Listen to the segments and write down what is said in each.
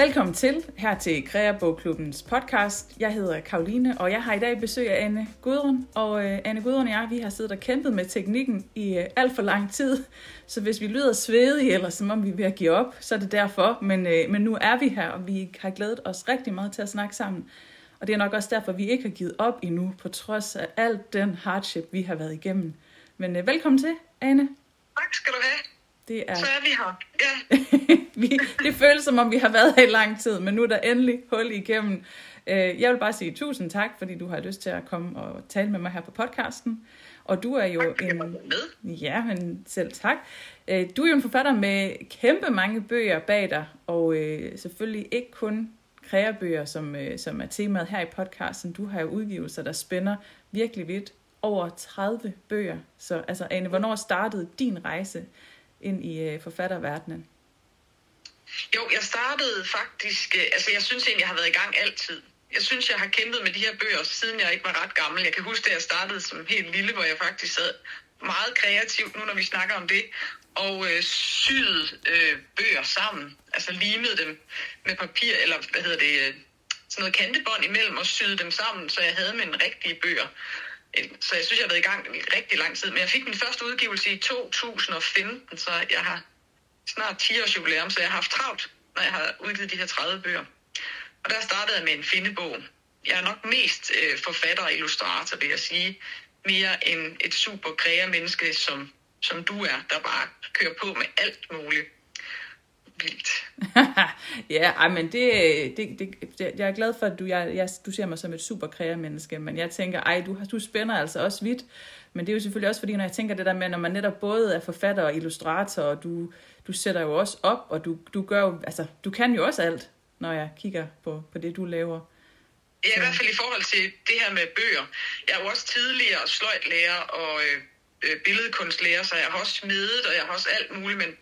Velkommen til her til Kreabogklubbens podcast. Jeg hedder Karoline, og jeg har i dag besøg af Anne Gudrun. Og øh, Anne Gudrun og jeg, vi har siddet og kæmpet med teknikken i øh, alt for lang tid. Så hvis vi lyder svedige, eller som om vi er ved at give op, så er det derfor. Men, øh, men nu er vi her, og vi har glædet os rigtig meget til at snakke sammen. Og det er nok også derfor, vi ikke har givet op endnu, på trods af alt den hardship, vi har været igennem. Men øh, velkommen til, Anne. Tak skal du have. Det er... Så er vi her. Ja. vi, det føles som om, vi har været her i lang tid, men nu er der endelig hul igennem. Øh, Jeg vil bare sige tusind tak, fordi du har lyst til at komme og tale med mig her på podcasten. Og du er jo Tak, en... Ja, men selv tak. Øh, Du er jo en forfatter med kæmpe mange bøger bag dig, og øh, selvfølgelig ikke kun kreabøger, som, som er temaet her i podcasten. Du har jo udgivelser, der spænder virkelig vidt over 30 bøger. Så altså, Ane, hvornår startede din rejse ind i øh, forfatterverdenen? Jo, jeg startede faktisk... øh, Altså, jeg synes egentlig, jeg har været i gang altid. Jeg synes, jeg har kæmpet med de her bøger, siden jeg ikke var ret gammel. Jeg kan huske, at jeg startede som helt lille, hvor jeg faktisk sad meget kreativt, nu når vi snakker om det, og øh, syede øh, bøger sammen. Altså limede dem med papir, eller hvad hedder det, øh, sådan noget kantebånd imellem, og syede dem sammen, så jeg havde mine rigtige bøger. Øh, så jeg synes, jeg har været i gang i rigtig lang tid. Men jeg fik min første udgivelse i 2015, så jeg har snart 10 års jubilæum, så jeg har haft travlt, når jeg har udgivet de her 30 bøger. Og der startede jeg med en findebog. Jeg er nok mest øh, forfatter og illustrator, vil jeg sige, mere end et super menneske, som, som du er, der bare kører på med alt muligt. Vildt. ja, ej, men det, det, det, det, jeg er glad for, at du, jeg, jeg, du ser mig som et super menneske, men jeg tænker, ej, du, du spænder altså også vidt. Men det er jo selvfølgelig også fordi, når jeg tænker det der med, når man netop både er forfatter og illustrator, og du, du sætter jo også op, og du, du gør jo, altså, du kan jo også alt, når jeg kigger på, på det, du laver. Ja, i hvert fald i forhold til det her med bøger. Jeg er jo også tidligere sløjtlærer og øh, øh, billedkunstlærer, så jeg har også smedet, og jeg har også alt muligt, men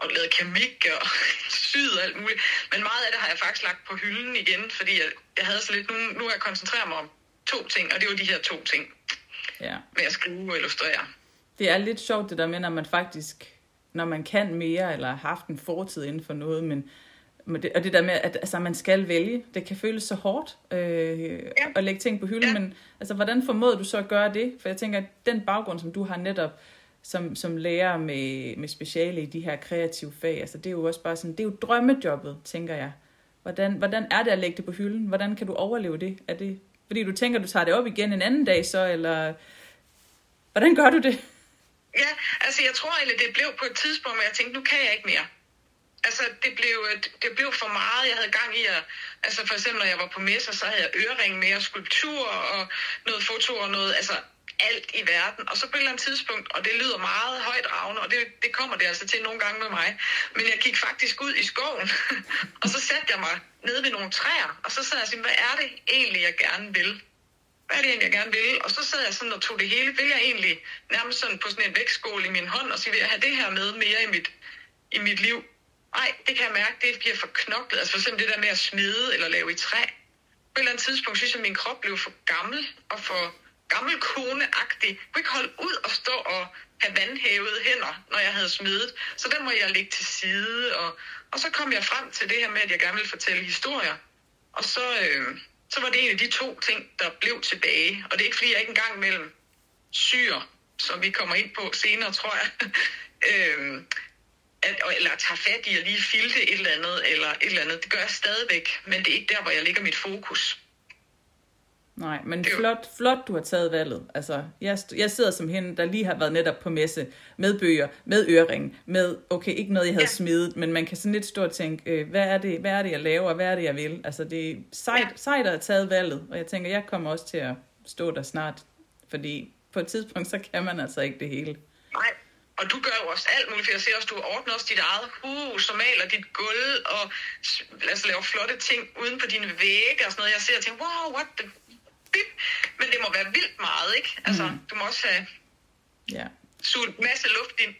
og lavet keramik og syd og alt muligt. Men meget af det har jeg faktisk lagt på hylden igen, fordi jeg, jeg havde så lidt, nu, nu er jeg koncentreret mig om to ting, og det var de her to ting Ja. med at skrive og illustrere. Det er lidt sjovt det der med, når man faktisk, når man kan mere, eller har haft en fortid inden for noget, men men det, og det der med, at altså, man skal vælge, det kan føles så hårdt øh, ja. at lægge ting på hylden, ja. Men altså, hvordan formåede du så at gøre det? For jeg tænker, at den baggrund, som du har netop som, som lærer med, med speciale i de her kreative fag, altså det er jo også bare sådan, det er jo drømmejobbet, tænker jeg. Hvordan, hvordan er det at lægge det på hylden? Hvordan kan du overleve det? Er det fordi du tænker, du tager det op igen en anden dag så, eller hvordan gør du det? Ja, altså jeg tror egentlig, det blev på et tidspunkt, hvor jeg tænkte, nu kan jeg ikke mere. Altså det blev, øh, det blev for meget, jeg havde gang i at, altså for eksempel når jeg var på messer, så havde jeg ørering med og skulptur og noget foto og noget, altså alt i verden. Og så på et eller andet tidspunkt, og det lyder meget højt ravne, og det, det kommer det altså til nogle gange med mig, men jeg gik faktisk ud i skoven, og så satte jeg mig nede ved nogle træer, og så sad jeg og sagde, hvad er det egentlig, jeg gerne vil? hvad er det egentlig, jeg gerne vil? Og så sad jeg sådan og tog det hele. Vil jeg egentlig nærmest sådan på sådan en vægtskål i min hånd og sige, vil jeg have det her med mere i mit, i mit liv? Nej, det kan jeg mærke, det bliver for knoklet. Altså for eksempel det der med at smide eller lave i træ. På et eller andet tidspunkt synes jeg, at min krop blev for gammel og for gammel koneagtig. Jeg kunne ikke holde ud og stå og have vandhævede hænder, når jeg havde smidt. Så den må jeg lægge til side. Og, og så kom jeg frem til det her med, at jeg gerne ville fortælle historier. Og så, øh, så var det en af de to ting, der blev tilbage. Og det er ikke fordi, jeg ikke engang mellem syr, som vi kommer ind på senere, tror jeg, øh, at, eller tager fat i at lige filte et eller andet, eller et eller andet. Det gør jeg stadigvæk, men det er ikke der, hvor jeg lægger mit fokus. Nej, men Det flot, flot, du har taget valget. Altså, jeg, jeg sidder som hende, der lige har været netop på messe, med bøger, med ørering, med, okay, ikke noget, jeg havde ja. Smidt, men man kan sådan lidt stå og tænke, øh, hvad, er det, hvad er det, jeg laver, og hvad er det, jeg vil? Altså, det er sejt, ja. Sejt at have taget valget, og jeg tænker, jeg kommer også til at stå der snart, fordi på et tidspunkt, så kan man altså ikke det hele. Nej, og du gør jo også alt muligt, for jeg ser også, du ordner også dit eget hus, og maler dit gulv, og altså, laver flotte ting uden på dine vægge og sådan noget. Jeg ser og tænker, wow, what the bip. Men det må være vildt meget, ikke? Altså, Mm. du må også have Ja, suget en masse luft ind.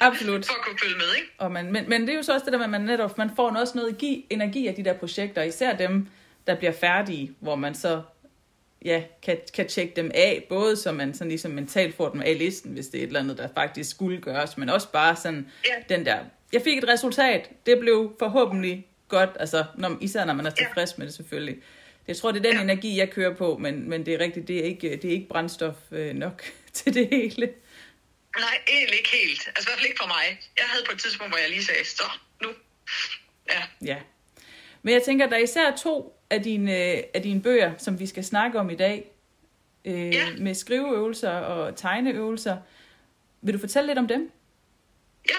Absolut. For at kunne følge med, ikke? Og man, men, men det er jo så også det der med, at man netop man får også noget energi, energi af de der projekter, især dem, der bliver færdige, hvor man så ja, kan, kan tjekke dem af, både så man sådan ligesom mentalt får dem af listen, hvis det er et eller andet, der faktisk skulle gøres, men også bare sådan Ja. den der, jeg fik et resultat, det blev forhåbentlig godt, altså når, især når man er tilfreds ja. med det selvfølgelig. Jeg tror, det er den ja. energi, jeg kører på, men, men det er rigtigt, det er ikke, det er ikke brændstof øh, nok til det hele. Nej, egentlig ikke helt. Altså i hvert fald ikke for mig. Jeg havde på et tidspunkt, hvor jeg lige sagde, så nu. Ja. Ja. Men jeg tænker, der er især to af dine, af dine bøger, som vi skal snakke om i dag. Øh, ja. Med skriveøvelser og tegneøvelser. Vil du fortælle lidt om dem? Ja.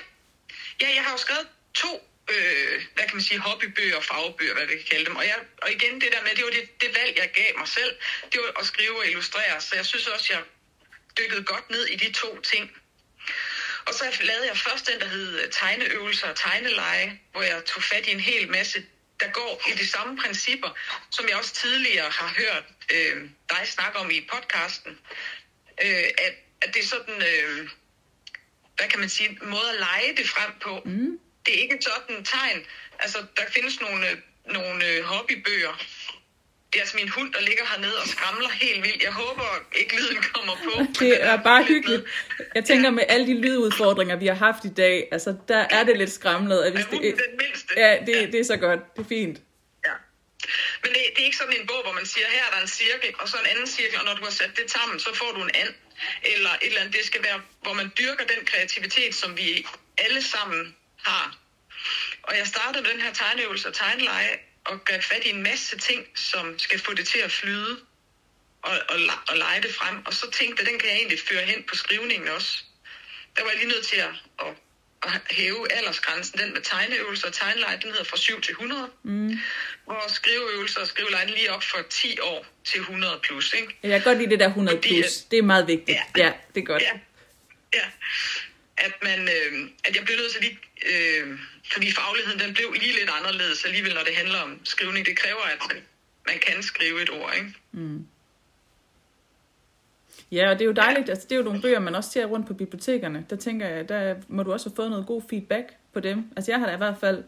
Ja, jeg har jo skrevet to øh, hvad kan man sige, hobbybøger og fagbøger, hvad vi kan kalde dem. Og, jeg, og igen, det der med, det var det, det valg, jeg gav mig selv, det var at skrive og illustrere. Så jeg synes også, jeg dykkede godt ned i de to ting. Og så lavede jeg først den, der hed øh, tegneøvelser og tegneleje, hvor jeg tog fat i en hel masse, der går i de samme principper, som jeg også tidligere har hørt øh, dig snakke om i podcasten. Øh, at, at det er sådan, øh, hvad kan man sige, en måde at lege det frem på. Mm. Det er ikke sådan tegn. Altså, der findes nogle, nogle øh, hobbybøger, det er altså min hund, der ligger hernede og skramler helt vildt. Jeg håber ikke lyden kommer på. Det er bare hyggeligt. Jeg tænker med alle de lydudfordringer, vi har haft i dag, altså der er det lidt skramlet. At hvis er det, den mindste? Ja, det, ja. det er så godt. Det er fint. Ja. Men det, det er ikke sådan en bog, hvor man siger, her er der en cirkel, og så en anden cirkel, og når du har sat det sammen, så får du en and. Eller et eller andet. Det skal være, hvor man dyrker den kreativitet, som vi alle sammen har. Og jeg startede den her tegneøvelse og tegneleje og greb fat i en masse ting, som skal få det til at flyde og, og, og lege det frem. Og så tænkte jeg, den kan jeg egentlig føre hen på skrivningen også. Der var jeg lige nødt til at, at, at hæve aldersgrænsen. Den med tegneøvelser og tegneleje, den hedder fra 7 til 100. Mm. Hvor skriveøvelser og skriveleje lige op fra 10 år til 100 plus. Ikke? Jeg kan godt lide det der 100 Fordi, plus. Det er meget vigtigt. Ja, ja det er godt. Ja, ja. At, man, øh, at jeg blev nødt til lige... Øh, fordi fagligheden den blev lige lidt anderledes alligevel, når det handler om skrivning. Det kræver, at man kan skrive et ord, ikke? Mm. Ja, og det er jo dejligt. Altså, det er jo nogle bøger, man også ser rundt på bibliotekerne. Der tænker jeg, der må du også have fået noget god feedback på dem. Altså jeg har da i hvert fald,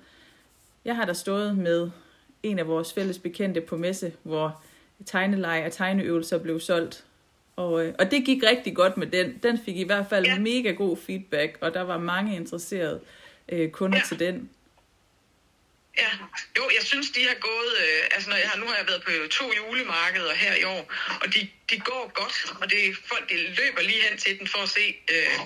jeg har da stået med en af vores fælles bekendte på messe, hvor tegneleje og tegneøvelser blev solgt. Og, øh, og det gik rigtig godt med den. Den fik i hvert fald ja. mega god feedback, og der var mange interesserede øh, kunder ja. til den. Ja, jo, jeg synes, de har gået, øh, altså når jeg har, nu har jeg været på to julemarkeder her i år, og de, de går godt, og det folk, de løber lige hen til den for at se, øh,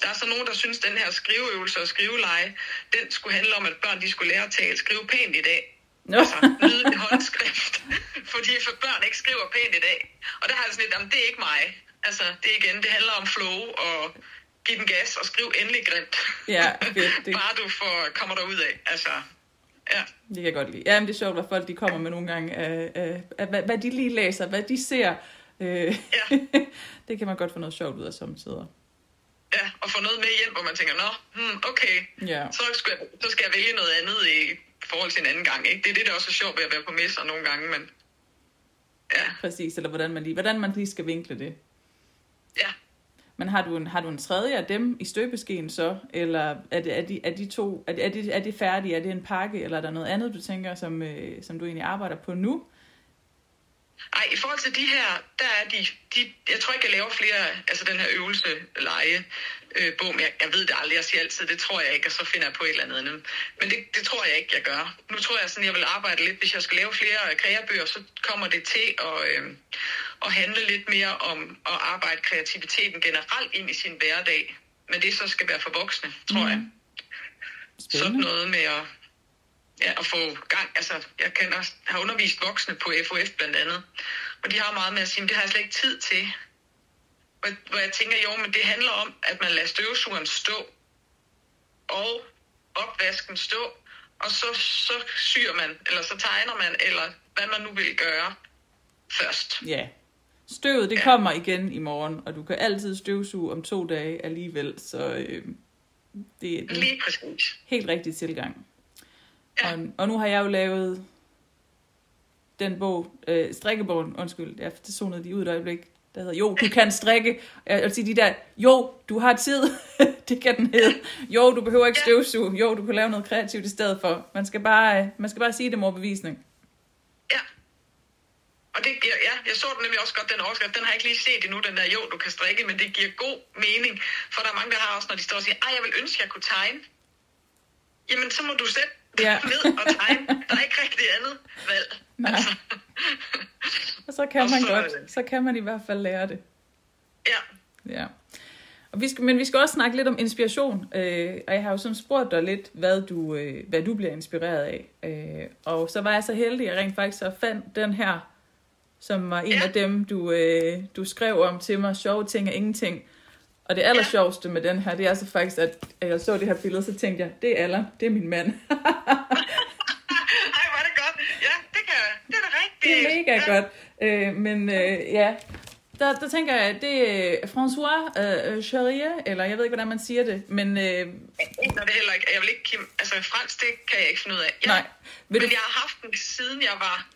der er så nogen, der synes, den her skriveøvelse og skriveleje, den skulle handle om, at børn de skulle lære at tale, skrive pænt i dag. Nå. Altså, nyde håndskrift, fordi for børn ikke skriver pænt i dag. Og der har jeg sådan lidt, jamen det er ikke mig. Altså, det igen, det handler om flow og give den gas og skriv endelig grimt. Ja. Det... Bare du får, kommer der ud af. Altså, ja. Det kan jeg godt lide. Ja, men det er sjovt, hvad folk de kommer med nogle gange af, af, af hvad, hvad de lige læser, hvad de ser. Øh, ja. det kan man godt få noget sjovt ud af samtidig. Ja, og få noget med hjem, hvor man tænker, nå, hmm, okay, ja. så, skal jeg, så skal jeg vælge noget andet i forhold til en anden gang. Ikke? Det er det, der også er sjovt ved at være på messer nogle gange, men ja. Præcis, eller hvordan man lige, hvordan man lige skal vinkle det. Ja, men har du en, har du en tredje af dem i støbeskeen så? Eller er, det, er, de, er de to, er er, de, er de færdige? Er det en pakke, eller er der noget andet, du tænker, som, øh, som du egentlig arbejder på nu? Ej, i forhold til de her, der er de, de jeg tror ikke, jeg laver flere, altså den her øvelse, lege, øh, bog, men jeg, jeg ved det aldrig, jeg siger altid, det tror jeg ikke, og så finder jeg på et eller andet andet. Men det, det tror jeg ikke, jeg gør. Nu tror jeg sådan, jeg vil arbejde lidt, hvis jeg skal lave flere kreabøger, så kommer det til at, øh, at handle lidt mere om at arbejde kreativiteten generelt ind i sin hverdag. Men det så skal være for voksne, tror mm. jeg. Spændende. Sådan noget med at, ja, at få gang. Altså, jeg kan også have undervist voksne på FOF blandt andet. Og de har meget med at sige, at det har jeg slet ikke tid til. Hvor, hvor jeg tænker, jo, men det handler om, at man lader støvsugeren stå, og opvasken stå, og så, så syr man, eller så tegner man, eller hvad man nu vil gøre først. Ja, Støvet, det ja. kommer igen i morgen, og du kan altid støvsuge om to dage alligevel, så øh, det er en Lige præcis. helt rigtig tilgang. Ja. Og, og nu har jeg jo lavet den bog, øh, strikkebogen, undskyld, jeg det zonede de ud et øjeblik, der hedder, jo, du kan strikke. Jeg vil sige de der, jo, du har tid, det kan den hedde. Jo, du behøver ikke støvsuge. Jo, du kan lave noget kreativt i stedet for. Man skal bare, øh, man skal bare sige det med overbevisning. Og det giver, ja, jeg så den nemlig også godt, den overskrift. Den har jeg ikke lige set endnu, den der, jo, du kan strikke, men det giver god mening. For der er mange, der har også, når de står og siger, ej, jeg vil ønske, jeg kunne tegne. Jamen, så må du sætte Ja. ned og tegne. Der er ikke rigtig andet valg. Nej. Altså, Og så kan Og man så- godt, så kan man i hvert fald lære det. ja, Ja. Og vi skal, men vi skal også snakke lidt om inspiration. Øh, og jeg har jo sådan spurgt dig lidt, hvad du, øh, hvad du bliver inspireret af. Øh, og så var jeg så heldig, at jeg rent faktisk så fandt den her, som var en Ja. af dem, du, øh, du skrev om til mig. Sjove ting og ingenting. Og det aller sjoveste med den her, det er så faktisk, at at jeg så det her billede, så tænkte jeg, det er Allan, det er min mand. ej, var det godt. Ja, det kan det er da rigtigt. Det er mega ja. godt. Øh, men øh, ja, der, der tænker jeg, at det er François øh, Charrier, eller jeg ved ikke, hvordan man siger det, men øh, Nå, det er heller ikke. Jeg vil ikke, Kim, altså fransk, det kan jeg ikke finde ud af. Ja, nej. Vil Men du, jeg har haft den siden jeg var...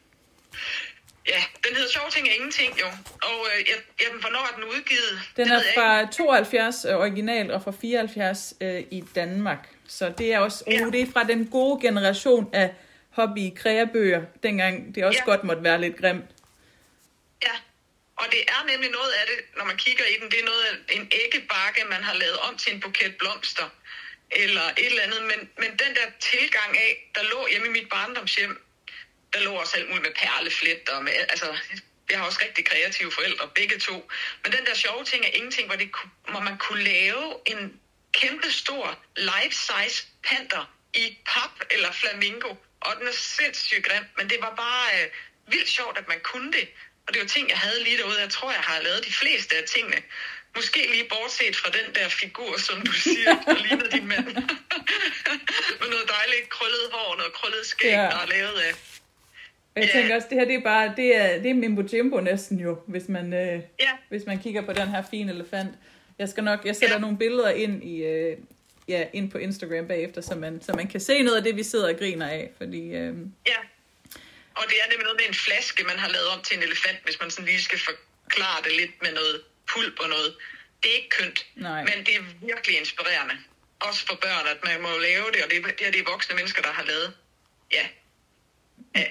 Ja, den hedder Sjove ting og ingenting jo. Og øh, jeg, jamen, hvornår er den udgivet? den det er fra 72 øh, original og fra 74 øh, i Danmark. Så det er også, uh, Ja. det er fra den gode generation af hobby kreabøger, dengang det også Ja. godt måtte være lidt grimt. Ja, og det er nemlig noget af det, når man kigger i den, det er noget af en æggebakke, man har lavet om til en buket blomster, eller et eller andet, men, men den der tilgang af, der lå hjemme i mit barndomshjem, der lå også alt muligt med perleflet, og med, altså, jeg har også rigtig kreative forældre, begge to, men den der sjove ting er ingenting, hvor, det, hvor man kunne lave en kæmpe stor life-size panter i pap eller flamingo, og den er sindssygt grim, men det var bare øh, vildt sjovt, at man kunne det. Og det var ting, jeg havde lige derude. Jeg tror, jeg har lavet de fleste af tingene. Måske lige bortset fra den der figur, som du siger, der ligner din mand. Med noget dejligt krøllet hår, noget krøllet skæg, ja. der er lavet af. Jeg Ja. tænker også, det her det er bare, det er, det er Mimbo Jimbo næsten jo, hvis man, øh, Ja, hvis man kigger på den her fine elefant. Jeg skal nok, jeg sætter ja. Nogle billeder ind i, øh, ja, ind på Instagram bagefter, så man, så man kan se noget af det, vi sidder og griner af, fordi, øh, ja. Og det er nemlig noget med en flaske, man har lavet om til en elefant, hvis man sådan lige skal forklare det lidt med noget pulp og noget. Det er ikke kønt, nej. men det er virkelig inspirerende. Også for børn, at man må lave det, og det, er- det er de voksne mennesker, der har lavet. Ja. ja.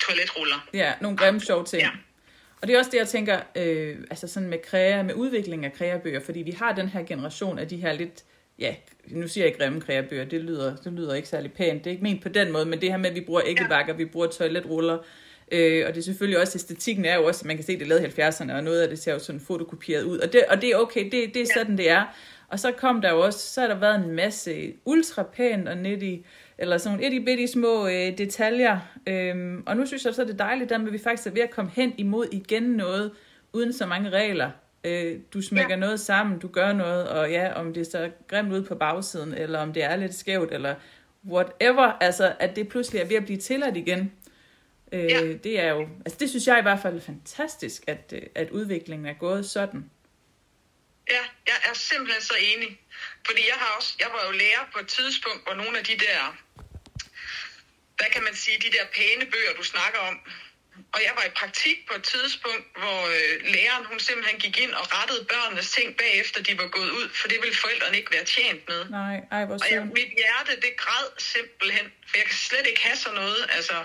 Toiletruller. Ja, nogle grimme sjove ting. Ja. Og det er også det, jeg tænker, øh, altså sådan med kræa, med udvikling af kreabøger, fordi vi har den her generation af de her lidt, ja, nu siger jeg grimme kreabøger, det lyder, det lyder ikke særlig pænt, det er ikke ment på den måde, men det her med, at vi bruger æggebakker, vi bruger toiletruller, øh, og det er selvfølgelig også, æstetikken er jo også, man kan se, det er lavet i 70'erne, og noget af det ser jo sådan fotokopieret ud, og det, og det er okay, det, det er Ja. sådan, det er. Og så kom der jo også, så har der været en masse ultra pænt og nitty, eller sådan nogle itty bitty små øh, detaljer. Øhm, og nu synes jeg så, det er dejligt, der med, at vi faktisk er ved at komme hen imod igen noget, uden så mange regler. Øh, du smækker ja. Ja. noget sammen, du gør noget, og ja, om det så grimt ud på bagsiden, eller om det er lidt skævt, eller whatever, altså at det pludselig er ved at blive tilladt igen. Øh, Ja. Det er jo, altså det synes jeg i hvert fald er fantastisk, at, øh, at udviklingen er gået sådan. Ja, jeg er simpelthen så enig. Fordi jeg har også, jeg var jo lærer på et tidspunkt, hvor nogle af de der, hvad kan man sige, de der pæne bøger, du snakker om. Og jeg var i praktik på et tidspunkt, hvor øh, læreren hun simpelthen gik ind og rettede børnenes ting bagefter de var gået ud, for det ville forældrene ikke være tjent med. Nej, ej, hvor Og jeg, mit hjerte, det græd simpelthen, for jeg kan slet ikke have sådan noget. Altså,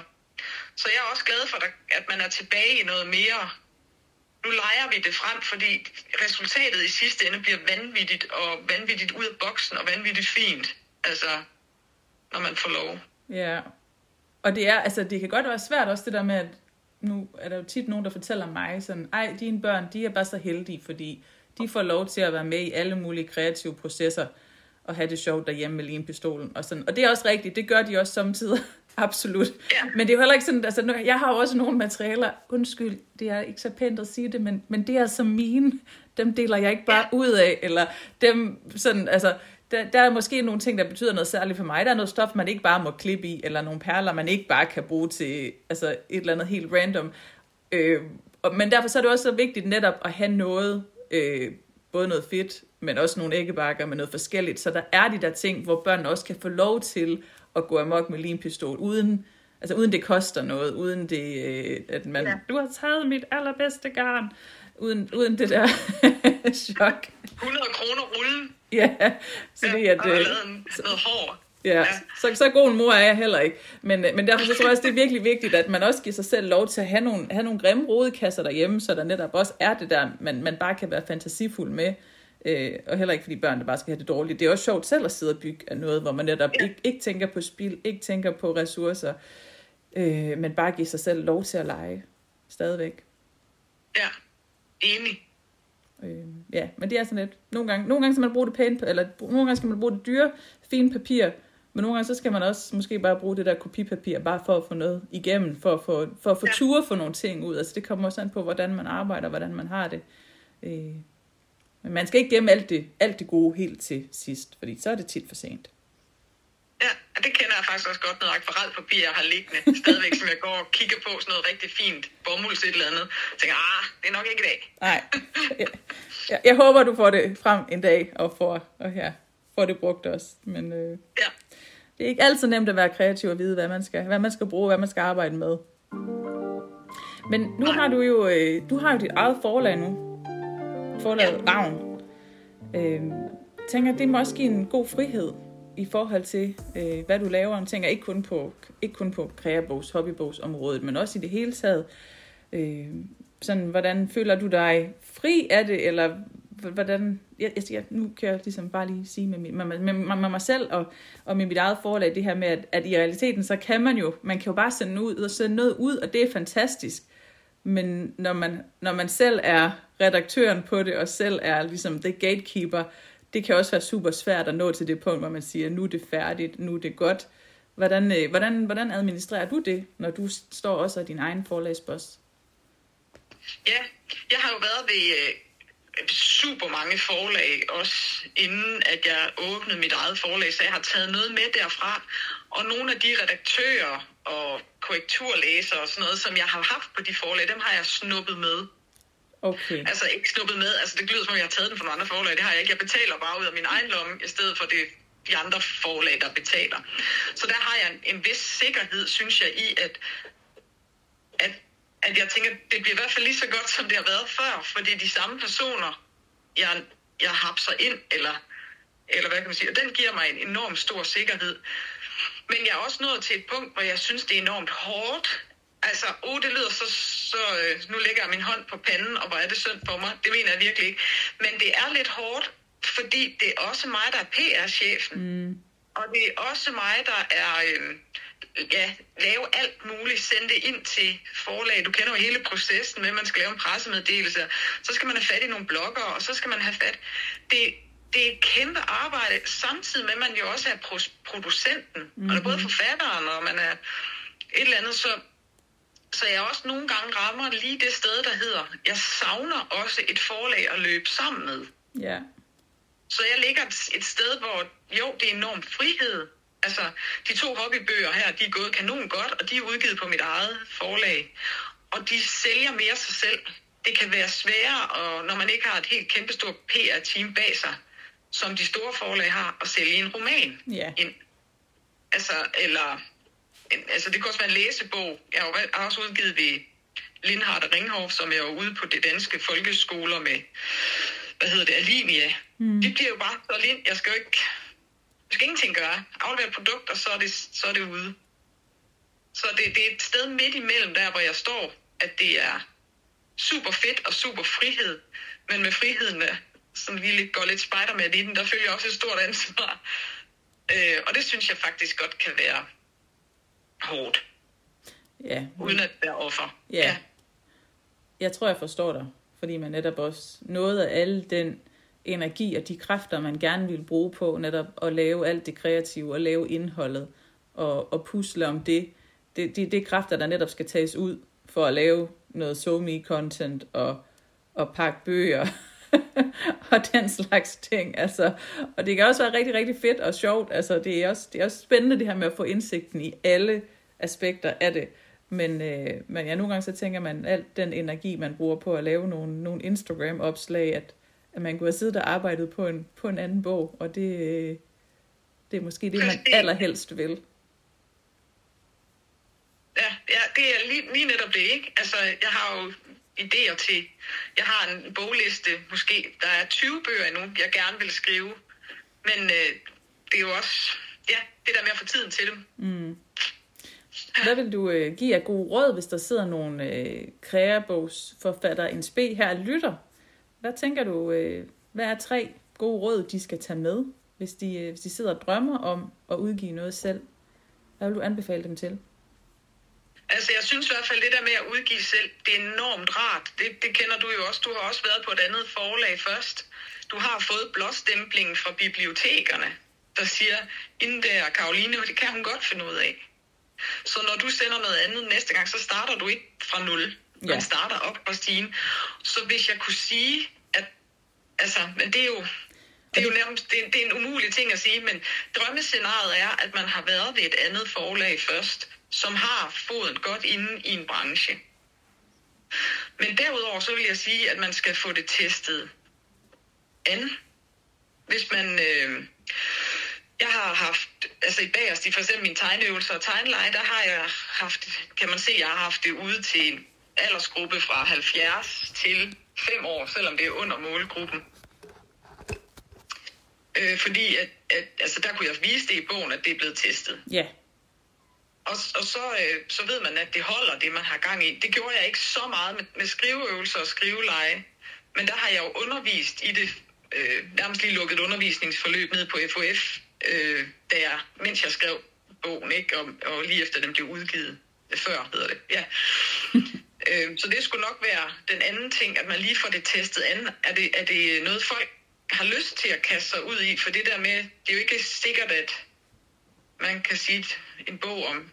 så jeg er også glad for, at man er tilbage i noget mere. Nu leger vi det frem, fordi resultatet i sidste ende bliver vanvittigt, og vanvittigt ud af boksen, og vanvittigt fint. Altså, når man får lov. Ja, og det er, altså det kan godt være svært også det der med, at nu er der jo tit nogen, der fortæller mig sådan, ej, dine børn, de er bare så heldige, fordi de får lov til at være med i alle mulige kreative processer, og have det sjovt derhjemme med limpistolen og sådan. Og det er også rigtigt, det gør de også samtidig, absolut. Ja. Men det er jo heller ikke sådan, altså nu- jeg har jo også nogle materialer, undskyld, det er ikke så pænt at sige det, men, men det er så mine, dem deler jeg ikke bare Ja. ud af, eller dem sådan, altså, der, der er måske nogle ting, der betyder noget særligt for mig. Der er noget stof, man ikke bare må klippe i, eller nogle perler, man ikke bare kan bruge til altså et eller andet helt random. Øh, og, men derfor så er det også så vigtigt netop at have noget, øh, både noget fedt, men også nogle æggebakker med noget forskelligt. Så der er de der ting, hvor børnene også kan få lov til at gå amok med limpistol, uden, altså uden det koster noget, uden det, øh, at man, ja. Ja. du har taget mit allerbedste garn, uden, uden det der chok. 100 kroner rullen, Ja, så det er, og at, har øh, lavet en, noget hår. Ja, Ja. så, så god en mor er jeg heller ikke. Men, øh, men derfor så tror jeg også, det er virkelig vigtigt, at man også giver sig selv lov til at have nogle, have nogle grimme rodekasser derhjemme, så der netop også er det der, man, man bare kan være fantasifuld med. Øh, og heller ikke fordi børn der bare skal have det dårligt. Det er også sjovt selv at sidde og bygge af noget, hvor man netop ja. ikke, ikke tænker på spil, ikke tænker på ressourcer, øh, men bare give sig selv lov til at lege stadigvæk. Ja, enig. Øh, ja, men det er sådan lidt, nogle gange, nogle gange skal man bruge det pænt, eller nogle gange skal man bruge det dyre, fine papir, men nogle gange så skal man også måske bare bruge det der kopipapir, bare for at få noget igennem, for at få, for at få ja. ture for nogle ting ud. Altså det kommer også an på, hvordan man arbejder, hvordan man har det. Øh, men man skal ikke gemme alt det, alt det gode helt til sidst, fordi så er det tit for sent. Ja, det kender jeg faktisk også godt, noget akvarelpapir, jeg har liggende stadigvæk, som jeg går og kigger på, sådan noget rigtig fint bomulds et eller andet. Jeg tænker, ah, det er nok ikke i dag. Nej, jeg, jeg, jeg håber, du får det frem en dag, og får, og ja, får det brugt også. Men øh, Ja, det er ikke altid nemt at være kreativ og vide, hvad man skal, hvad man skal bruge, hvad man skal arbejde med. Men nu har du jo, øh, du har jo dit eget forlag nu. Forlaget Ravn. Øh, tænker, det må også give en god frihed i forhold til, øh, hvad du laver. Jeg tænker ikke kun på, ikke kun på kreabogs, hobbybogsområdet, men også i det hele taget. Øh, sådan, hvordan føler du dig fri af det, eller hvordan, jeg, jeg, jeg, nu kan jeg ligesom bare lige sige med, min, med, med, med, med mig selv og, og med mit eget forlag, det her med, at, at i realiteten, så kan man jo, man kan jo bare sende ud og sende noget ud, og det er fantastisk. Men når man, når man selv er redaktøren på det, og selv er ligesom the gatekeeper, det kan også være super svært at nå til det punkt, hvor man siger, nu er det færdigt, nu er det godt. Hvordan, øh, hvordan, hvordan administrerer du det, når du står også af din egen forlagsboss? ja. Jeg har jo været ved øh, super mange forlag, også inden at jeg åbnede mit eget forlag, så jeg har taget noget med derfra. Og nogle af de redaktører og korrekturlæsere og sådan noget, som jeg har haft på de forlag, dem har jeg snuppet med. Okay. Altså ikke snuppet med, altså det lyder som om jeg har taget den fra nogle andre forlag, det har jeg ikke. Jeg betaler bare ud af min egen lomme, i stedet for det de andre forlag, der betaler. Så der har jeg en, en vis sikkerhed, synes jeg, i at, at, at jeg tænker, det bliver i hvert fald lige så godt, som det har været før, fordi de samme personer, jeg, jeg hapser ind, eller, eller hvad kan man sige, og den giver mig en enorm stor sikkerhed. Men jeg er også nået til et punkt, hvor jeg synes, det er enormt hårdt. Altså, oh, det lyder så, så øh, nu lægger jeg min hånd på panden, og hvor er det synd for mig. Det mener jeg virkelig ikke. Men det er lidt hårdt, fordi det er også mig, der er PR-chefen. Mm. Og det er også mig, der er, øh, ja, lave alt muligt, sende det ind til forlag. Du kender jo hele processen med, at man skal lave en pressemeddelelse. Så skal man have fat i nogle blogger, og så skal man have fat... Det, det er et kæmpe arbejde, samtidig med, at man jo også er pro- producenten. Mm-hmm. Man er både forfatteren, og man er et eller andet, så, så jeg også nogle gange rammer lige det sted, der hedder, jeg savner også et forlag at løbe sammen med. Ja. Så jeg ligger et- et sted, hvor jo, det er enorm frihed. Altså, de to hobbybøger her, de er gået kanon godt, og de er udgivet på mit eget forlag. Og de sælger mere sig selv. Det kan være sværere, og når man ikke har et helt kæmpestort PR-team bag sig, som de store forlag har, at sælge en roman Ja. ind. Altså, eller, en, altså det kan også være en læsebog. Jeg har jo har også udgivet ved Lindhardt og Ringhof, som er jo ude på det danske folkeskoler med, hvad hedder det, Alinia. Mm. Det bliver jo bare så ind. Jeg skal jo ikke, jeg skal ingenting gøre. Aflevere et produkt, og så er det, så er det ude. Så det, det er et sted midt imellem der, hvor jeg står, at det er super fedt og super frihed, men med friheden, som vi lidt, går lidt spider i den, der følger også et stort ansvar. Øh, og det synes jeg faktisk godt kan være hårdt, Ja. uden at være offer. Ja. Jeg tror, jeg forstår dig, fordi man netop også noget af alle den energi og de kræfter, man gerne vil bruge på netop at lave alt det kreative og lave indholdet og, og pusle om det. Det, det, det er kræfter, der netop skal tages ud for at lave noget so content og, og pakke bøger og den slags ting. Altså, og det kan også være rigtig, rigtig fedt og sjovt. Altså, det, er også, det er også spændende det her med at få indsigten i alle aspekter af det. Men, øh, men ja, nogle gange så tænker man, alt den energi, man bruger på at lave nogle, nogle Instagram-opslag, at, at man kunne have siddet og arbejdet på en, på en anden bog, og det, øh, det er måske det, man allerhelst vil. Ja, ja det er lige, lige netop det, ikke? Altså, jeg har jo idéer til, jeg har en bogliste, måske, der er 20 bøger endnu, jeg gerne vil skrive. Men øh, det er jo også, ja, det der med at få tiden til dem. Mm. Hvad vil du øh, give af god råd, hvis der sidder nogle øh, kreabogsforfatter, en spe her og lytter? Hvad tænker du, øh, hvad er tre gode råd, de skal tage med, hvis de, øh, hvis de sidder og drømmer om at udgive noget selv? Hvad vil du anbefale dem til? Altså, jeg synes i hvert fald, det der med at udgive selv, det er enormt rart. Det, det kender du jo også. Du har også været på et andet forlag først. Du har fået blåstemplingen fra bibliotekerne, der siger, inden der Karoline, det kan hun godt finde ud af. Så når du sender noget andet næste gang, så starter du ikke fra nul. Man Ja. starter op på stigen. Så hvis jeg kunne sige, at... Altså, men det er jo... Det er jo nærmest det er, det er en umulig ting at sige, men drømmescenariet er, at man har været ved et andet forlag først, som har foden godt inde i en branche. Men derudover så vil jeg sige, at man skal få det testet an. Hvis man... Øh, jeg har haft, altså i bagerst i for eksempel mine tegneøvelser og tegneleje, der har jeg haft, kan man se, jeg har haft det ude til en aldersgruppe fra 70 til 5 år, selvom det er under målgruppen. Øh, fordi at, at, altså der kunne jeg vise det i bogen, at det er blevet testet. Ja, og, og så, øh, så ved man, at det holder det, man har gang i. Det gjorde jeg ikke så meget med, med skriveøvelser og skriveleje. Men der har jeg jo undervist i det, øh, nærmest lige lukket undervisningsforløb ned på FOF, øh, da jeg, mens jeg skrev bogen, ikke? Og, og lige efter den blev udgivet. Før hedder det, ja. øh, så det skulle nok være den anden ting, at man lige får det testet an. Er det, er det noget, folk har lyst til at kaste sig ud i? For det der med, det er jo ikke sikkert, at man kan sige en bog om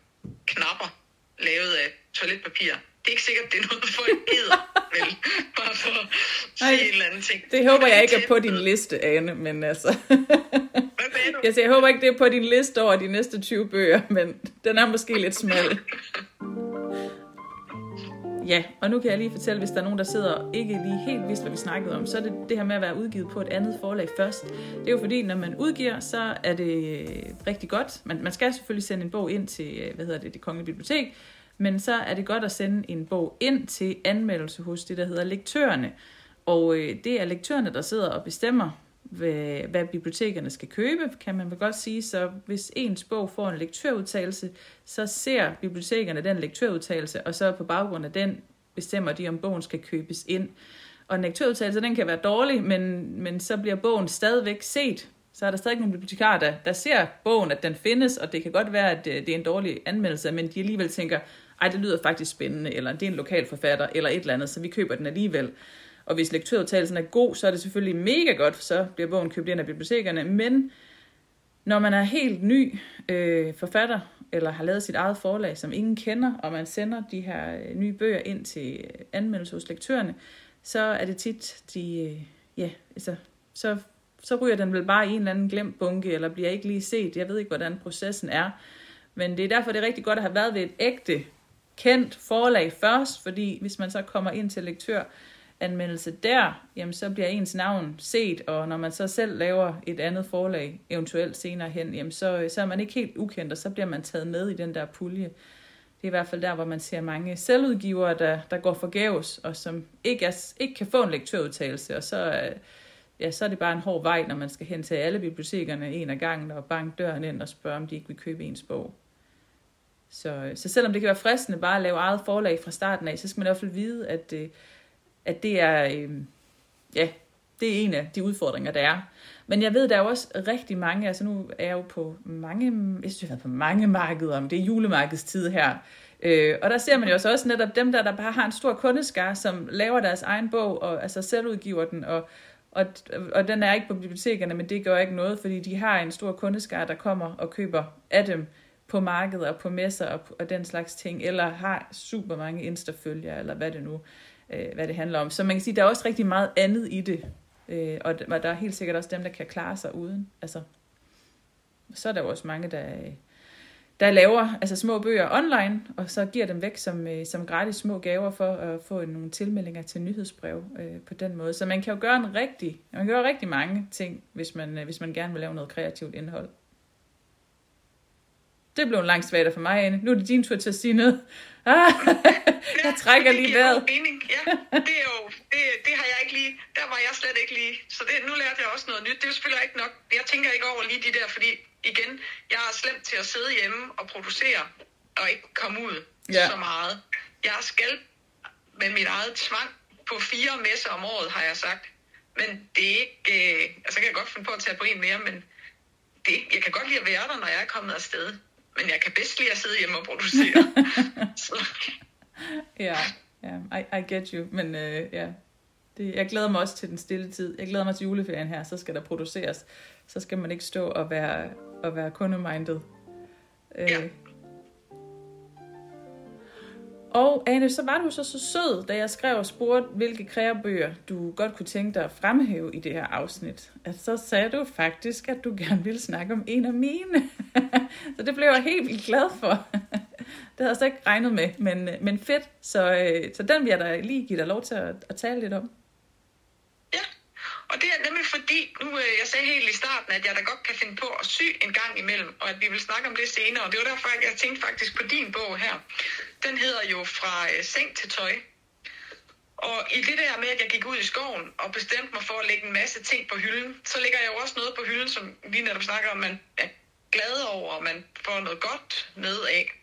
knapper lavet af toiletpapir. Det er ikke sikkert, det er noget, folk gider, vel? Bare for at sige en eller anden ting. det håber jeg ikke er på din liste, Ane, men altså... Hvad du? Jeg, siger, jeg håber ikke, det er på din liste over de næste 20 bøger, men den er måske lidt smal. Ja, og nu kan jeg lige fortælle, hvis der er nogen, der sidder og ikke lige helt vidste, hvad vi snakkede om, så er det det her med at være udgivet på et andet forlag først. Det er jo fordi, når man udgiver, så er det rigtig godt. Man, man skal selvfølgelig sende en bog ind til, øh, hvad hedder det, det kongelige bibliotek, men så er det godt at sende en bog ind til anmeldelse hos det, der hedder lektørerne. Og øh, det er lektørerne, der sidder og bestemmer, hvad, hvad bibliotekerne skal købe, kan man vel godt sige. Så hvis ens bog får en lektørudtalelse, så ser bibliotekerne den lektørudtalelse, og så på baggrund af den bestemmer de, om bogen skal købes ind. Og en lektørudtalelse, den kan være dårlig, men, men så bliver bogen stadigvæk set. Så er der stadig nogle bibliotekarer, der, der ser bogen, at den findes, og det kan godt være, at det, det er en dårlig anmeldelse, men de alligevel tænker, ej, det lyder faktisk spændende, eller det er en lokal forfatter, eller et eller andet, så vi køber den alligevel. Og hvis lektørudtagelsen er god, så er det selvfølgelig mega godt, for så bliver bogen købt ind af bibliotekerne. Men når man er helt ny øh, forfatter, eller har lavet sit eget forlag, som ingen kender, og man sender de her øh, nye bøger ind til øh, anmeldelse hos lektørerne, så er det tit, de, øh, ja, altså, så, så ryger den vel bare i en eller anden glemt bunke, eller bliver ikke lige set. Jeg ved ikke, hvordan processen er. Men det er derfor, det er rigtig godt at have været ved et ægte, kendt forlag først, fordi hvis man så kommer ind til lektør, anmeldelse der, jamen så bliver ens navn set, og når man så selv laver et andet forlag, eventuelt senere hen, jamen så, øh, så er man ikke helt ukendt, og så bliver man taget med i den der pulje. Det er i hvert fald der, hvor man ser mange selvudgivere, der, der går forgæves, og som ikke, er, ikke kan få en lektørudtalelse, og så, øh, ja, så er det bare en hård vej, når man skal hen til alle bibliotekerne en af gangen, og banke døren ind og spørge, om de ikke vil købe ens bog. Så, øh, så selvom det kan være fristende bare at lave eget forlag fra starten af, så skal man i hvert fald vide, at, øh, at det er, øh, ja, det er en af de udfordringer, der er. Men jeg ved, der er jo også rigtig mange, altså nu er jeg jo på mange, jeg synes, jeg har været på mange markeder, men det er julemarkedstid her, øh, og der ser man jo så også netop dem der, der bare har en stor kundeskar, som laver deres egen bog, og altså selv udgiver den, og, og, og den er ikke på bibliotekerne, men det gør ikke noget, fordi de har en stor kundeskar, der kommer og køber af dem på markedet og på messer og, og den slags ting, eller har super mange Insta-følgere, eller hvad det nu øh, hvad det handler om. Så man kan sige, der er også rigtig meget andet i det, øh, og der er helt sikkert også dem, der kan klare sig uden. Altså, så er der jo også mange, der, øh, der laver altså små bøger online, og så giver dem væk som, øh, som gratis små gaver for at få nogle tilmeldinger til nyhedsbrev øh, på den måde. Så man kan jo gøre en rigtig, man kan gøre rigtig mange ting, hvis man, øh, hvis man gerne vil lave noget kreativt indhold. Det blev en lang svagere for mig, Anne. Nu er det din tur til at sige noget. Ah, jeg trækker lige vejret. Mening. Ja, det er jo, det, det har jeg ikke lige, der var jeg slet ikke lige. Så det, nu lærte jeg også noget nyt. Det er jo selvfølgelig ikke nok. Jeg tænker ikke over lige de der, fordi igen, jeg er slemt til at sidde hjemme og producere og ikke komme ud Ja. så meget. Jeg skal med mit eget tvang på fire messer om året, har jeg sagt. men det er ikke... Øh, altså, jeg kan godt finde på at tage på en mere, men det, jeg kan godt lide at være der, når jeg er kommet afsted. Men jeg kan bedst lide at sidde hjemme og producere. så. Ja, ja, I, I get you. Men øh, ja, det, jeg glæder mig også til den stille tid. Jeg glæder mig til juleferien her, så skal der produceres. Så skal man ikke stå og være, og være kundemindet. Øh, Ja. Og Ane, så var du så, så sød, da jeg skrev og spurgte, hvilke kreabøger du godt kunne tænke dig at fremhæve i det her afsnit. At så sagde du faktisk, at du gerne ville snakke om en af mine. så det blev jeg helt vildt glad for. det havde jeg slet ikke regnet med, men, øh, men fedt. Så, øh, så den vil jeg da lige give dig lov til at, at tale lidt om. Og det er nemlig fordi, nu øh, jeg sagde helt i starten, at jeg da godt kan finde på at sy en gang imellem, og at vi vil snakke om det senere. Og det var derfor, at jeg tænkte faktisk på din bog her. Den hedder jo Fra øh, seng til tøj. Og i det der med, at jeg gik ud i skoven og bestemte mig for at lægge en masse ting på hylden, så lægger jeg jo også noget på hylden, som vi netop snakker om, man er glad over, og man får noget godt med af.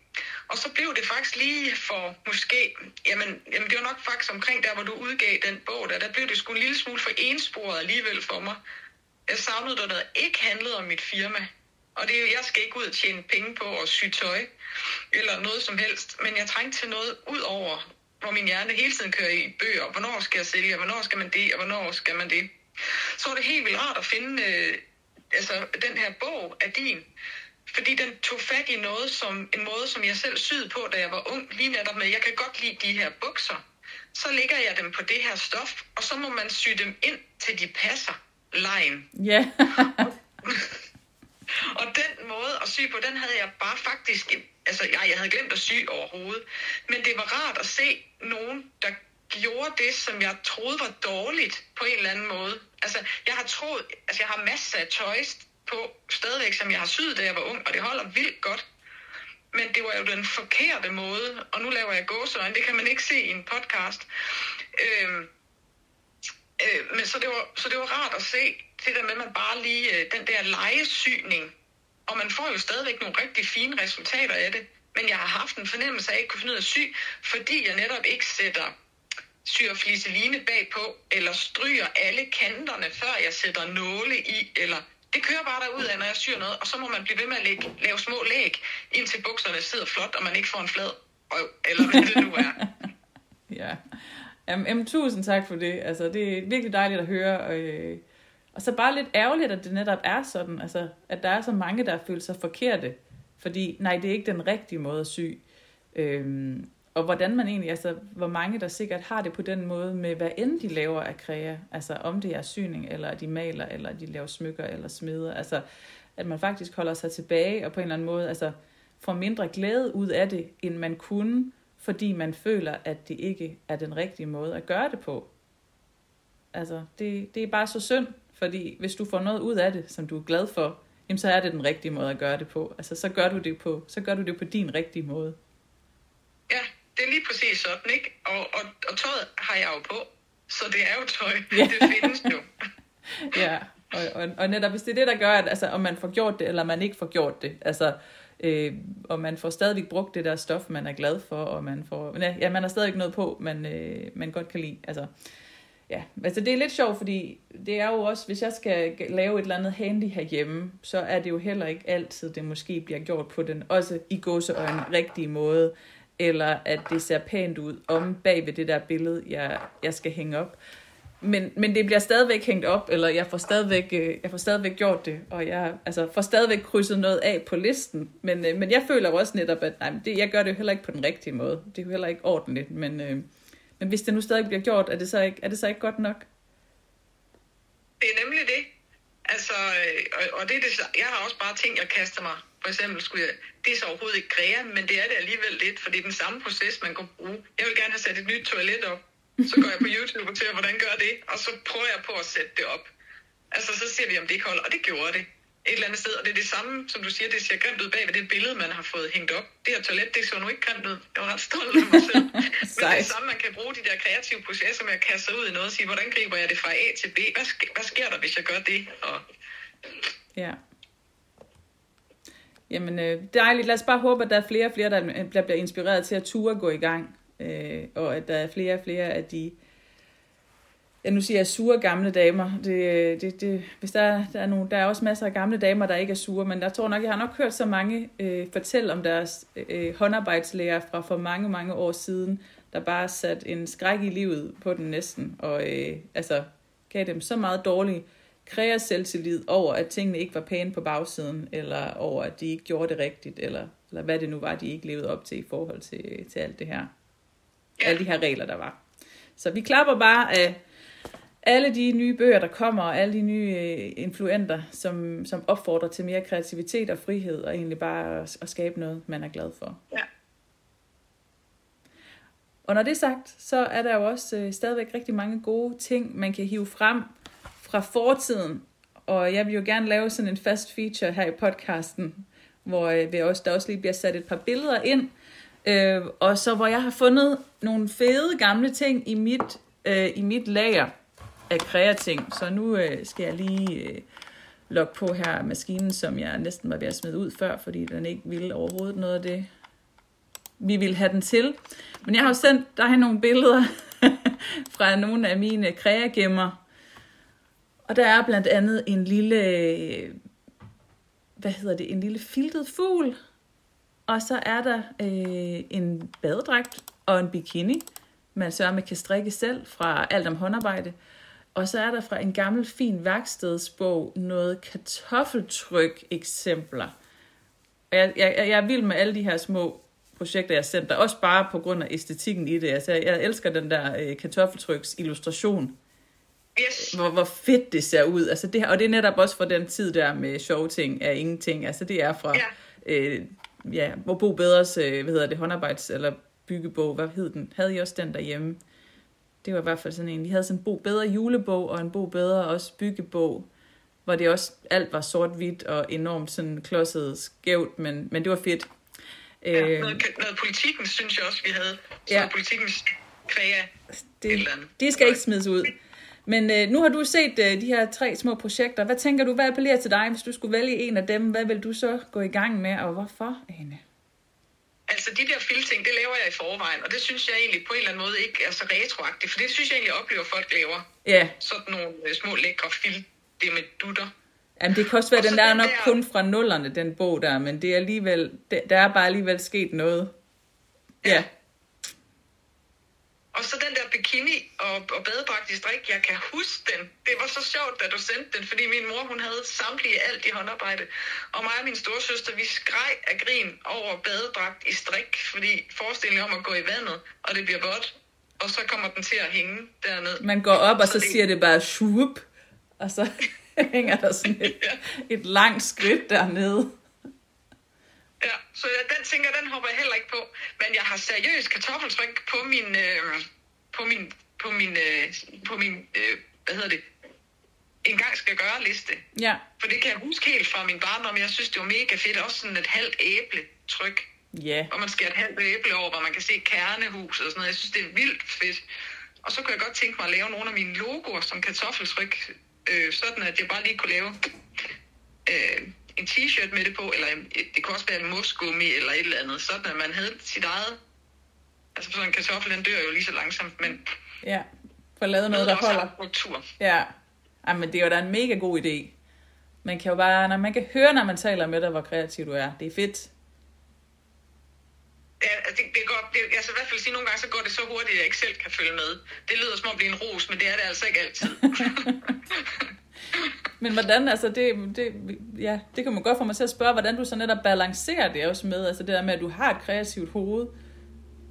Og så blev det faktisk lige for måske, jamen, jamen det var nok faktisk omkring der, hvor du udgav den bog der, der blev det sgu en lille smule for ensporet alligevel for mig. Jeg savnede, der noget ikke handlede om mit firma. Og det jeg skal ikke ud og tjene penge på at sy tøj, eller noget som helst, men jeg trængte til noget ud over, hvor min hjerne hele tiden kører i bøger. Hvornår skal jeg sælge, hvornår skal man det, og hvornår skal man det. Så var det helt vildt rart at finde øh, altså, den her bog af din, fordi den tog fat i noget som en måde, som jeg selv syede på, da jeg var ung, lige netop med, jeg kan godt lide de her bukser. Så lægger jeg dem på det her stof, og så må man sy dem ind, til de passer lejen. Ja, Og den måde at sy på, den havde jeg bare faktisk, altså jeg, jeg havde glemt at sy overhovedet. Men det var rart at se nogen, der gjorde det, som jeg troede var dårligt på en eller anden måde. Altså jeg har troet, altså jeg har masser af tøj på stadigvæk, som jeg har syet, da jeg var ung, og det holder vildt godt. Men det var jo den forkerte måde, og nu laver jeg gåsøjne, det kan man ikke se i en podcast. Øhm, øh, men så det, var, så det var rart at se det der med, at man bare lige, øh, den der lejesyning, og man får jo stadigvæk nogle rigtig fine resultater af det, men jeg har haft en fornemmelse af, at jeg ikke kunne finde ud af at sy, fordi jeg netop ikke sætter syr fliseline bagpå, eller stryger alle kanterne, før jeg sætter nåle i, eller det kører bare derud af, når jeg syr noget, og så må man blive ved med at lægge, lave små læg, indtil bukserne sidder flot, og man ikke får en flad røv, eller hvad det nu er. ja. Jamen, jamen, tusind tak for det. Altså, det er virkelig dejligt at høre. Og, øh, og så bare lidt ærgerligt, at det netop er sådan, altså, at der er så mange, der føler sig forkerte. Fordi, nej, det er ikke den rigtige måde at sy. Øhm, og hvordan man egentlig, altså, hvor mange der sikkert har det på den måde med, hvad end de laver af kræa. Altså, om det er syning, eller de maler, eller de laver smykker, eller smeder. Altså, at man faktisk holder sig tilbage, og på en eller anden måde, altså, får mindre glæde ud af det, end man kunne, fordi man føler, at det ikke er den rigtige måde at gøre det på. Altså, det, det er bare så synd, fordi hvis du får noget ud af det, som du er glad for, jamen så er det den rigtige måde at gøre det på. Altså, så gør du det på, så gør du det på din rigtige måde. Ja, det er lige præcis sådan, ikke? Og, og, og tøjet har jeg jo på, så det er jo tøj. Ja. Det findes jo. Ja, og, og, og netop hvis det er det, der gør, at altså, om man får gjort det, eller man ikke får gjort det, altså, øh, og man får stadigvæk brugt det der stof, man er glad for, og man får, ja, man har stadig noget på, man, øh, man godt kan lide, altså, ja, altså det er lidt sjovt, fordi det er jo også, hvis jeg skal lave et eller andet handy herhjemme, så er det jo heller ikke altid, det måske bliver gjort på den, også i gåseøjne, rigtige måde, eller at det ser pænt ud om bag ved det der billede, jeg, jeg skal hænge op. Men, men det bliver stadigvæk hængt op, eller jeg får stadigvæk, øh, jeg får stadigvæk gjort det, og jeg altså, får stadigvæk krydset noget af på listen. Men, øh, men jeg føler også netop, at nej, men det, jeg gør det jo heller ikke på den rigtige måde. Det er jo heller ikke ordentligt, men, øh, men hvis det nu stadig bliver gjort, er det så ikke, er det så ikke godt nok? Det er nemlig det. Altså, øh, og, og det er det, jeg har også bare ting, jeg kaster mig. For eksempel skulle jeg, det er så overhovedet ikke kræa, men det er det alligevel lidt, for det er den samme proces, man kan bruge. Jeg vil gerne have sat et nyt toilet op. Så går jeg på YouTube og ser, hvordan gør det, og så prøver jeg på at sætte det op. Altså, så ser vi, om det ikke holder, og det gjorde det. Et eller andet sted, og det er det samme, som du siger, det ser grimt ud bag ved det billede, man har fået hængt op. Det her toilet, det så nu ikke grimt ud. Jeg var ret stolt af mig selv. Men det er det samme, man kan bruge de der kreative processer med at kaste sig ud i noget og sige, hvordan griber jeg det fra A til B? Hvad, sk- hvad sker der, hvis jeg gør det? Og Ja. Jamen, øh, dejligt. Lad os bare håbe, at der er flere og flere, der bliver inspireret til at ture gå i gang. Øh, og at der er flere og flere af de Ja, nu siger jeg sure gamle damer. Det, det, det, hvis der, der, er nogle, der er også masser af gamle damer, der ikke er sure, men jeg tror nok, jeg har nok hørt så mange øh, fortælle om deres øh, håndarbejdslærer fra for mange, mange år siden, der bare sat en skræk i livet på den næsten, og øh, altså gav dem så meget dårlig kreativ selvtillid over, at tingene ikke var pæne på bagsiden, eller over, at de ikke gjorde det rigtigt, eller, eller hvad det nu var, de ikke levede op til i forhold til, til alt det her. Alle de her regler, der var. Så vi klapper bare af alle de nye bøger, der kommer, og alle de nye øh, influenter, som, som opfordrer til mere kreativitet og frihed, og egentlig bare at, at skabe noget, man er glad for. Ja. Og når det er sagt, så er der jo også øh, stadigvæk rigtig mange gode ting, man kan hive frem fra fortiden. Og jeg vil jo gerne lave sådan en fast feature her i podcasten, hvor øh, vi også, der også lige bliver sat et par billeder ind, øh, og så hvor jeg har fundet nogle fede gamle ting i mit, øh, i mit lager af kreating. Så nu øh, skal jeg lige øh, logge på her maskinen, som jeg næsten var ved at smide ud før, fordi den ikke ville overhovedet noget af det, vi ville have den til. Men jeg har jo sendt dig nogle billeder fra nogle af mine kreagemmer. Og der er blandt andet en lille, hvad hedder det, en lille filtet fugl. Og så er der øh, en badedragt og en bikini, man sørger med kan strikke selv fra alt om håndarbejde. Og så er der fra en gammel fin værkstedsbog noget kartoffeltryk eksempler. Jeg, jeg, jeg er vild med alle de her små projekter, jeg har sendt dig, også bare på grund af æstetikken i det. Altså, jeg elsker den der øh, kartoffeltryks illustration. Yes. Hvor, hvor fedt det ser ud. Altså, det, og det er netop også fra den tid der med sjove ting af ingenting. Altså, det er fra, ja, øh, ja hvor Bo Bedres, øh, hvad hedder det, håndarbejds- eller byggebog, hvad hed den? Havde I også den derhjemme? Det var i hvert fald sådan en. Vi havde sådan en Bo Bedre julebog, og en Bo Bedre også byggebog, hvor det også, alt var sort-hvidt og enormt sådan klodset skævt, men, men det var fedt. Ja, øh, noget, noget politikken synes jeg også, vi havde. Så ja. politikens kræa. Det, de skal ikke smides ud. Men øh, nu har du set øh, de her tre små projekter. Hvad tænker du, hvad appellerer til dig, hvis du skulle vælge en af dem? Hvad vil du så gå i gang med, og hvorfor, Ane? Altså de der filting, det laver jeg i forvejen, og det synes jeg egentlig på en eller anden måde ikke er så retroagtigt, for det synes jeg egentlig, jeg oplever, at folk laver. Ja. Sådan nogle øh, små lækre filt, det med dutter. Jamen, det kan også være, den der er nok der... kun fra nullerne, den bog der, men det er alligevel, der er bare alligevel sket noget. Ja. ja. Og så den der bikini og, og badedragt i strik, jeg kan huske den. Det var så sjovt, da du sendte den, fordi min mor, hun havde samtlige alt i håndarbejde. Og mig og min storsøster, vi skreg af grin over badedragt i strik, fordi forestillingen om at gå i vandet, og det bliver vådt, og så kommer den til at hænge dernede. Man går op, og så, så det... siger det bare shup, og så hænger der sådan et, ja. et langt skridt dernede. Ja, så jeg, den tænker, den hopper jeg heller ikke på. Men jeg har seriøst kartoffeltryk på min, øh, på min, på min, øh, på min øh, hvad hedder det, en gang skal gøre liste. Ja. For det kan jeg huske helt fra min barndom. Jeg synes, det var mega fedt. Også sådan et halvt æble tryk. Ja. Yeah. Hvor man skærer et halvt æble over, hvor man kan se kernehus og sådan noget. Jeg synes, det er vildt fedt. Og så kunne jeg godt tænke mig at lave nogle af mine logoer som kartoffeltryk. Øh, sådan at jeg bare lige kunne lave øh, en t-shirt med det på, eller det kunne også være en mosgummi eller et eller andet, sådan at man havde sit eget. Altså sådan en kartoffel, den dør jo lige så langsomt, men... Ja, for at lave noget, der holder. Struktur. Ja, Ej, men det er jo da en mega god idé. Man kan jo bare, når man kan høre, når man taler med dig, hvor kreativ du er. Det er fedt. Ja, altså, det, det går, det, altså i hvert fald sige, nogle gange så går det så hurtigt, at jeg ikke selv kan følge med. Det lyder som at blive en ros, men det er det altså ikke altid. Men hvordan, altså det, det, ja, det kan man godt få mig til at spørge, hvordan du så netop balancerer det også med, altså det der med, at du har et kreativt hoved,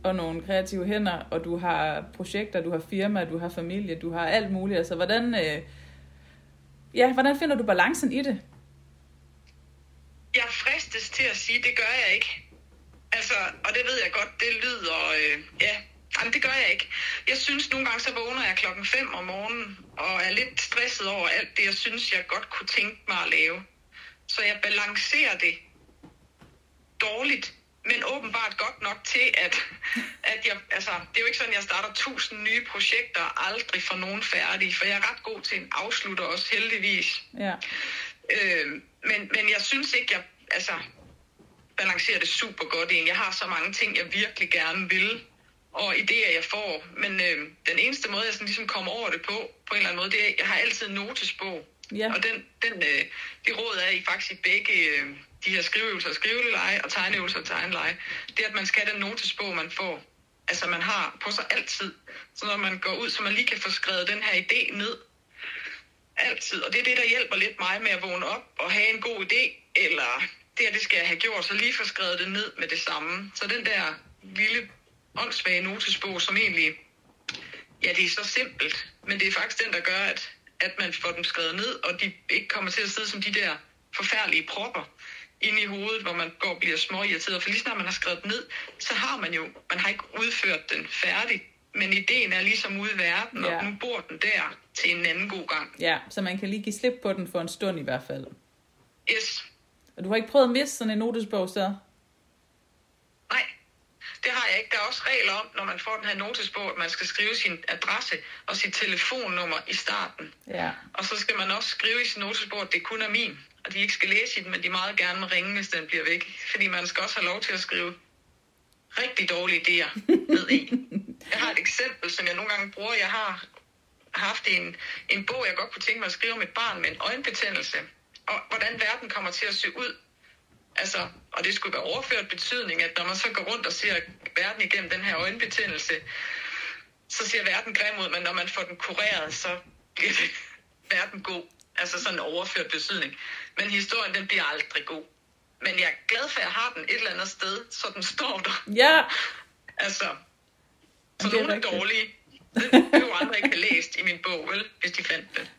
og nogle kreative hænder, og du har projekter, du har firma, du har familie, du har alt muligt. Altså hvordan, øh, ja, hvordan finder du balancen i det? Jeg fristes til at sige, det gør jeg ikke. Altså, og det ved jeg godt, det lyder, øh, ja, Jamen, det gør jeg ikke. Jeg synes nogle gange, så vågner jeg klokken 5 om morgenen, og er lidt stresset over alt det, jeg synes, jeg godt kunne tænke mig at lave. Så jeg balancerer det dårligt, men åbenbart godt nok til, at, at jeg, altså, det er jo ikke sådan, at jeg starter tusind nye projekter og aldrig får nogen færdige, for jeg er ret god til en afslutter også, heldigvis. Ja. Øh, men, men jeg synes ikke, jeg altså, balancerer det super godt ind. Jeg har så mange ting, jeg virkelig gerne vil, og idéer, jeg får. Men øh, den eneste måde, jeg sådan ligesom kommer over det på, på en eller anden måde, det er, at jeg har altid en notesbog. Ja. Og den, den, øh, det råd er i faktisk i begge øh, de her skriveøvelser, skriveleje og tegneøvelser og tegneleje, det er, at man skal have den notesbog, man får. Altså man har på sig altid. Så når man går ud, så man lige kan få skrevet den her idé ned. Altid. Og det er det, der hjælper lidt mig med at vågne op og have en god idé, eller det her, det skal jeg have gjort, så lige få skrevet det ned med det samme. Så den der lille åndssvage notesbog, som egentlig, ja, det er så simpelt, men det er faktisk den, der gør, at, at man får dem skrevet ned, og de ikke kommer til at sidde som de der forfærdelige propper inde i hovedet, hvor man går og bliver småirriteret. For lige snart man har skrevet den ned, så har man jo, man har ikke udført den færdig, men ideen er ligesom ude i verden, Ja. og nu bor den der til en anden god gang. Ja, så man kan lige give slip på den for en stund i hvert fald. Yes, Og du har ikke prøvet at miste sådan en notesbog så? Det har jeg ikke. Der er også regler om, når man får den her notesbog, at man skal skrive sin adresse og sit telefonnummer i starten. Ja. Og så skal man også skrive i sin notesbog, at det kun er min. Og de ikke skal læse i den, men de meget gerne må ringe, hvis den bliver væk. Fordi man skal også have lov til at skrive rigtig dårlige idéer ned i. Jeg har et eksempel, som jeg nogle gange bruger. Jeg har haft en, en bog, jeg godt kunne tænke mig at skrive om et barn med en øjenbetændelse. Og hvordan verden kommer til at se ud. Altså, og det skulle være overført betydning, at når man så går rundt og ser verden igennem den her øjenbetændelse, så ser verden grim ud, men når man får den kureret, så bliver det verden god. Altså sådan en overført betydning. Men historien, den bliver aldrig god. Men jeg er glad for, at jeg har den et eller andet sted, så den står der. Ja, Altså, så Det er nogle er dårlige. Det det er jo andre ikke læst i min bog, vel? Hvis de fandt det.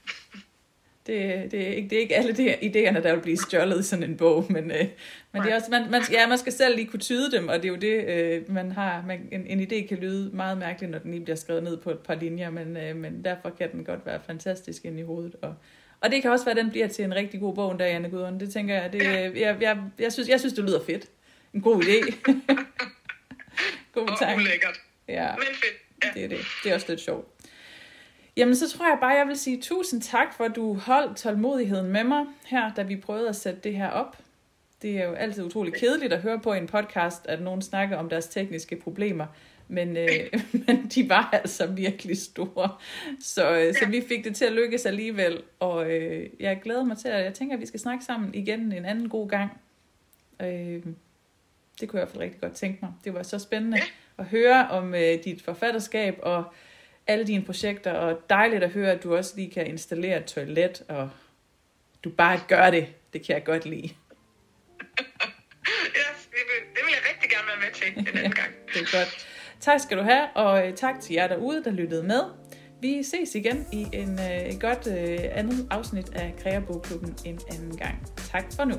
Det, det, er ikke, det er ikke alle de her idéerne, der vil blive stjålet i sådan en bog, men, øh, men det er også, man, man, ja, man skal selv lige kunne tyde dem, og det er jo det, øh, man har. Man, en, en idé kan lyde meget mærkelig, når den lige bliver skrevet ned på et par linjer, men, øh, men derfor kan den godt være fantastisk ind i hovedet. Og, og det kan også være, at den bliver til en rigtig god bog en dag, Anne Gudrun. Det tænker jeg, det, jeg, jeg, jeg, synes, jeg synes, det lyder fedt. En god idé. god Og tanke. ulækkert. Ja. Men fedt. Ja. Det er det. Det er også lidt sjovt. Jamen, så tror jeg bare, jeg vil sige tusind tak, for at du holdt tålmodigheden med mig her, da vi prøvede at sætte det her op. Det er jo altid utrolig kedeligt at høre på i en podcast, at nogen snakker om deres tekniske problemer, men, øh, men de var altså virkelig store. Så, øh, så vi fik det til at lykkes alligevel, og øh, jeg glæder mig til, at jeg tænker, at vi skal snakke sammen igen en anden god gang. Øh, det kunne jeg i hvert fald rigtig godt tænke mig. Det var så spændende at høre om øh, dit forfatterskab og alle dine projekter, og dejligt at høre, at du også lige kan installere et toilet, og du bare gør det. Det kan jeg godt lide. Ja, det vil, det vil jeg rigtig gerne være med til en anden gang. Det er godt. Tak skal du have, og øh, tak til jer derude, der lyttede med. Vi ses igen i en øh, godt øh, andet afsnit af Kreabogklubben en anden gang. Tak for nu.